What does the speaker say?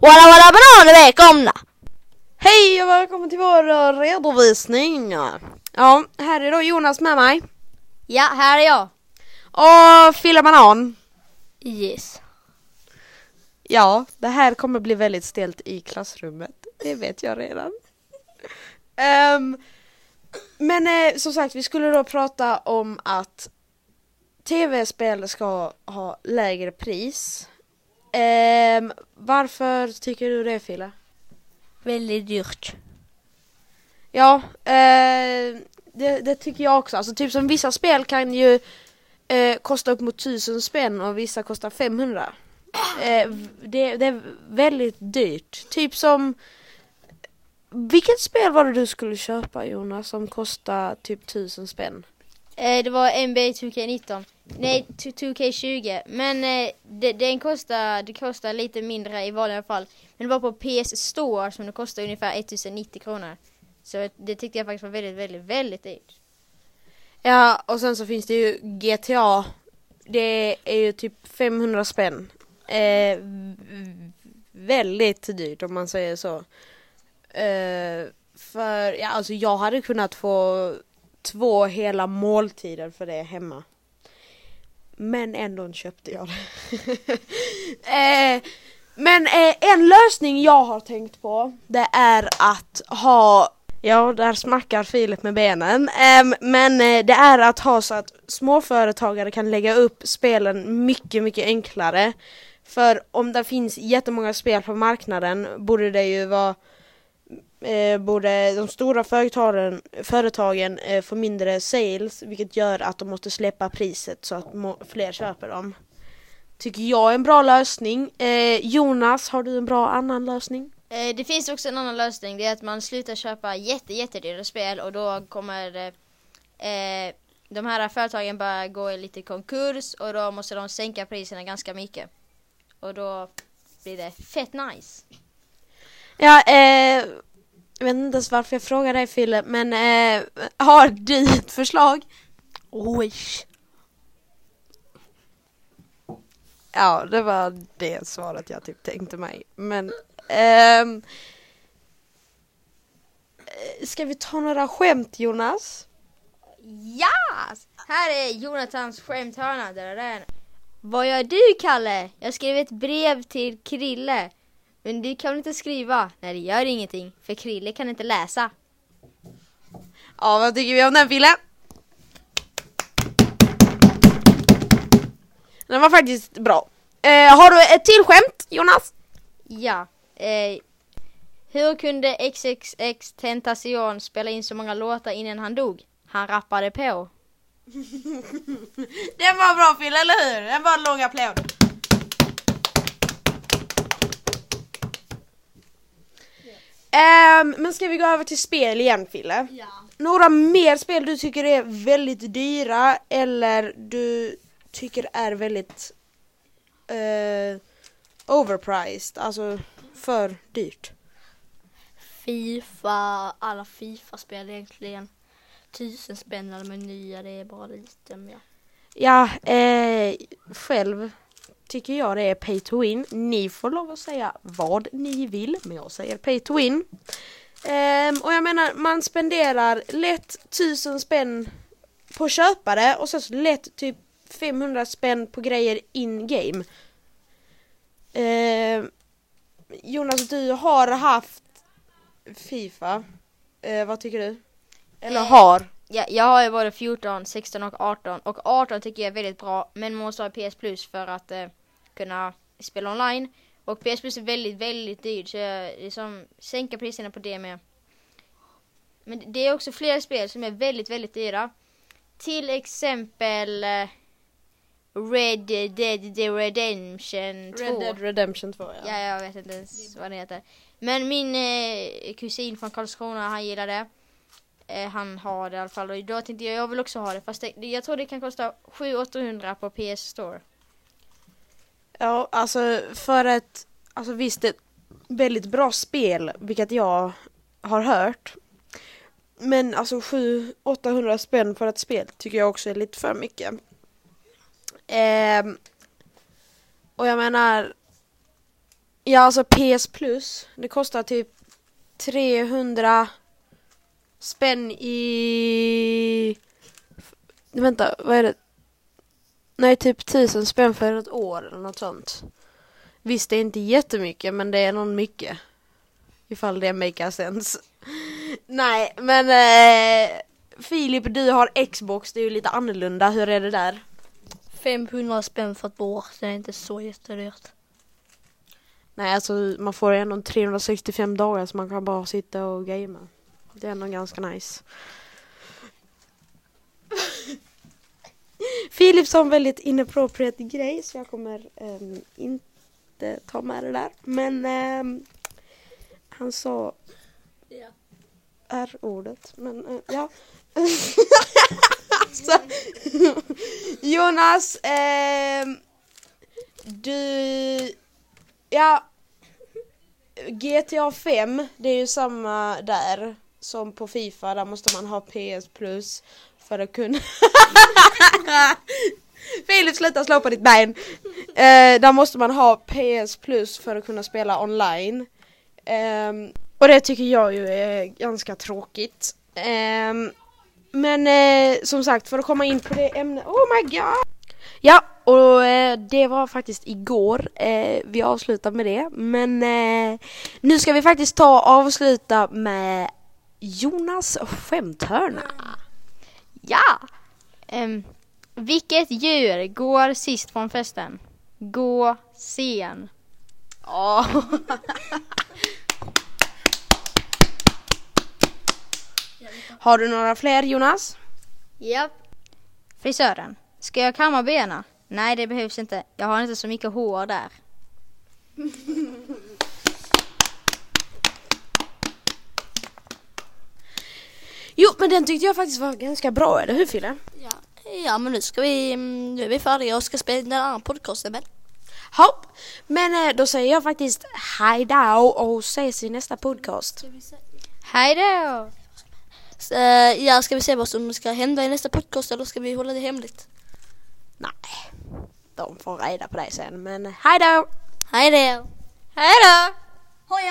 Walla walla bananer välkomna! Hej och välkommen till vår eh, redovisning. Ja, här är då Jonas med mig. Ja, här är jag. Och Fille Banan. Yes. Ja, det här kommer bli väldigt stelt i klassrummet. Det vet jag redan. Ehm, men eh, som sagt, vi skulle då prata om att tv-spel ska ha lägre pris. Ehm, varför tycker du det Fille? Väldigt dyrt. Ja, eh, det, det tycker jag också. Alltså typ som vissa spel kan ju eh, kosta upp mot tusen spänn och vissa kostar 500. Eh, det, det är väldigt dyrt. Typ som vilket spel var det du skulle köpa Jonas som kostar typ tusen spänn? Eh, det var NBA 2K19. Nej, 2K20. Men eh, det, den kostar, det kostar lite mindre i vanliga fall. Men det var på PS Store som det kostar ungefär 1090 kronor. Så det tyckte jag faktiskt var väldigt, väldigt, väldigt dyrt. Ja, och sen så finns det ju GTA. Det är ju typ 500 spänn. Eh, väldigt dyrt om man säger så. Eh, för, ja alltså jag hade kunnat få två hela måltider för det hemma. Men ändå köpte jag det. eh, men eh, en lösning jag har tänkt på det är att ha Ja, där smackar filet med benen. Ehm, men eh, det är att ha så att småföretagare kan lägga upp spelen mycket, mycket enklare. För om det finns jättemånga spel på marknaden borde det ju vara eh, borde de stora företagen, företagen eh, få mindre sales vilket gör att de måste släppa priset så att fler köper dem. Tycker jag är en bra lösning. Eh, Jonas, har du en bra annan lösning? Eh, det finns också en annan lösning. Det är att man slutar köpa jätte, jättedyra spel och då kommer eh, eh, de här företagen börja gå i lite konkurs och då måste de sänka priserna ganska mycket. Och då blir det fett nice. Ja, eh, jag vet inte ens varför jag frågar dig Fille, men eh, har du ett förslag? Oj. Ja, det var det svaret jag typ tänkte mig. Men ehm, eh, Ska vi ta några skämt Jonas? Ja! Här är Jonathans skämthörna. Där är den. Vad gör du Kalle? Jag skrev ett brev till Krille. Men du kan väl inte skriva? Nej det gör ingenting. För Krille kan inte läsa. Ja, vad tycker vi om den Fille? Den var faktiskt bra. Eh, har du ett till skämt Jonas? Ja. Eh, hur kunde XXX Tentacion spela in så många låtar innan han dog? Han rappade på. Den var bra Fille, eller hur? Den var en lång applåd. Ehm, men ska vi gå över till spel igen Fille? Ja. Några mer spel du tycker är väldigt dyra eller du tycker är väldigt eh, overpriced, alltså för dyrt? Fifa, alla Fifa-spel egentligen. Tusen spänn eller nya, det är bara lite mer. Ja, eh, själv tycker jag det är pay to win. Ni får lov att säga vad ni vill, men jag säger pay to win. Ehm, och jag menar, man spenderar lätt tusen spänn på köpare och så lätt typ 500 spänn på grejer in game. Ehm, Jonas, du har haft Fifa. Eh, vad tycker du? Eller Eh, har? Ja, jag har ju både 14, 16 och 18 och 18 tycker jag är väldigt bra men man måste ha PS Plus för att eh, kunna spela online och PS Plus är väldigt, väldigt dyrt så jag liksom sänka priserna på det med. Men det är också flera spel som är väldigt, väldigt dyra. Till exempel eh, Red Dead Redemption 2. Red Dead Redemption 2 ja. Ja, jag vet inte ens vad det heter. Men min eh, kusin från Karlskrona, han gillar det. Eh, han har det i alla fall och då tänkte jag, jag vill också ha det. Fast det, jag tror det kan kosta 700-800 på PS Store. Ja, alltså för ett, alltså visst ett väldigt bra spel, vilket jag har hört. Men alltså 700-800 spänn för ett spel tycker jag också är lite för mycket. Eh, och jag menar, Ja, alltså PS Plus. Det kostar typ 300 spänn i... Vänta, vad är det? Nej, typ 1000 spänn för ett år eller något sånt. Visst, det är inte jättemycket, men det är någon mycket. Ifall det make sense. Nej, men eh, Filip, du har Xbox, det är ju lite annorlunda. Hur är det där? 500 spänn för ett år, det är inte så jättedyrt. Nej, alltså man får ändå 365 dagar så man kan bara sitta och gamea. Det är ändå ganska nice. Filip sa en väldigt inappropriate grej så jag kommer ehm, inte ta med det där. Men ehm, han sa Ja. R-ordet. Men eh, ja. alltså, Jonas, ehm, du Ja, GTA 5, det är ju samma där som på Fifa, där måste man ha PS Plus för att kunna... Filip sluta slå på ditt ben! Eh, där måste man ha PS Plus för att kunna spela online. Ehm, och det tycker jag ju är ganska tråkigt. Ehm, men eh, som sagt, för att komma in på det ämnet... Oh my god! Ja, och eh, det var faktiskt igår eh, vi avslutade med det. Men eh, nu ska vi faktiskt ta och avsluta med Jonas skämthörna. Ja! Ehm, vilket djur går sist från festen? Gå sen. Ja. Har du några fler Jonas? Japp. Frisören. Ska jag kamma benen? Nej, det behövs inte. Jag har inte så mycket hår där. Jo, men den tyckte jag faktiskt var ganska bra, eller hur Fille? Ja. ja, men nu ska vi, nu är vi färdiga och ska spela den andra podcasten men. Hopp. Men eh, då säger jag faktiskt hej då och ses i nästa podcast. Hej då! Eh, ja, ska vi se vad som ska hända i nästa podcast eller ska vi hålla det hemligt? Nej, de får reda på det sen, men hej då! Hej då! Hej då!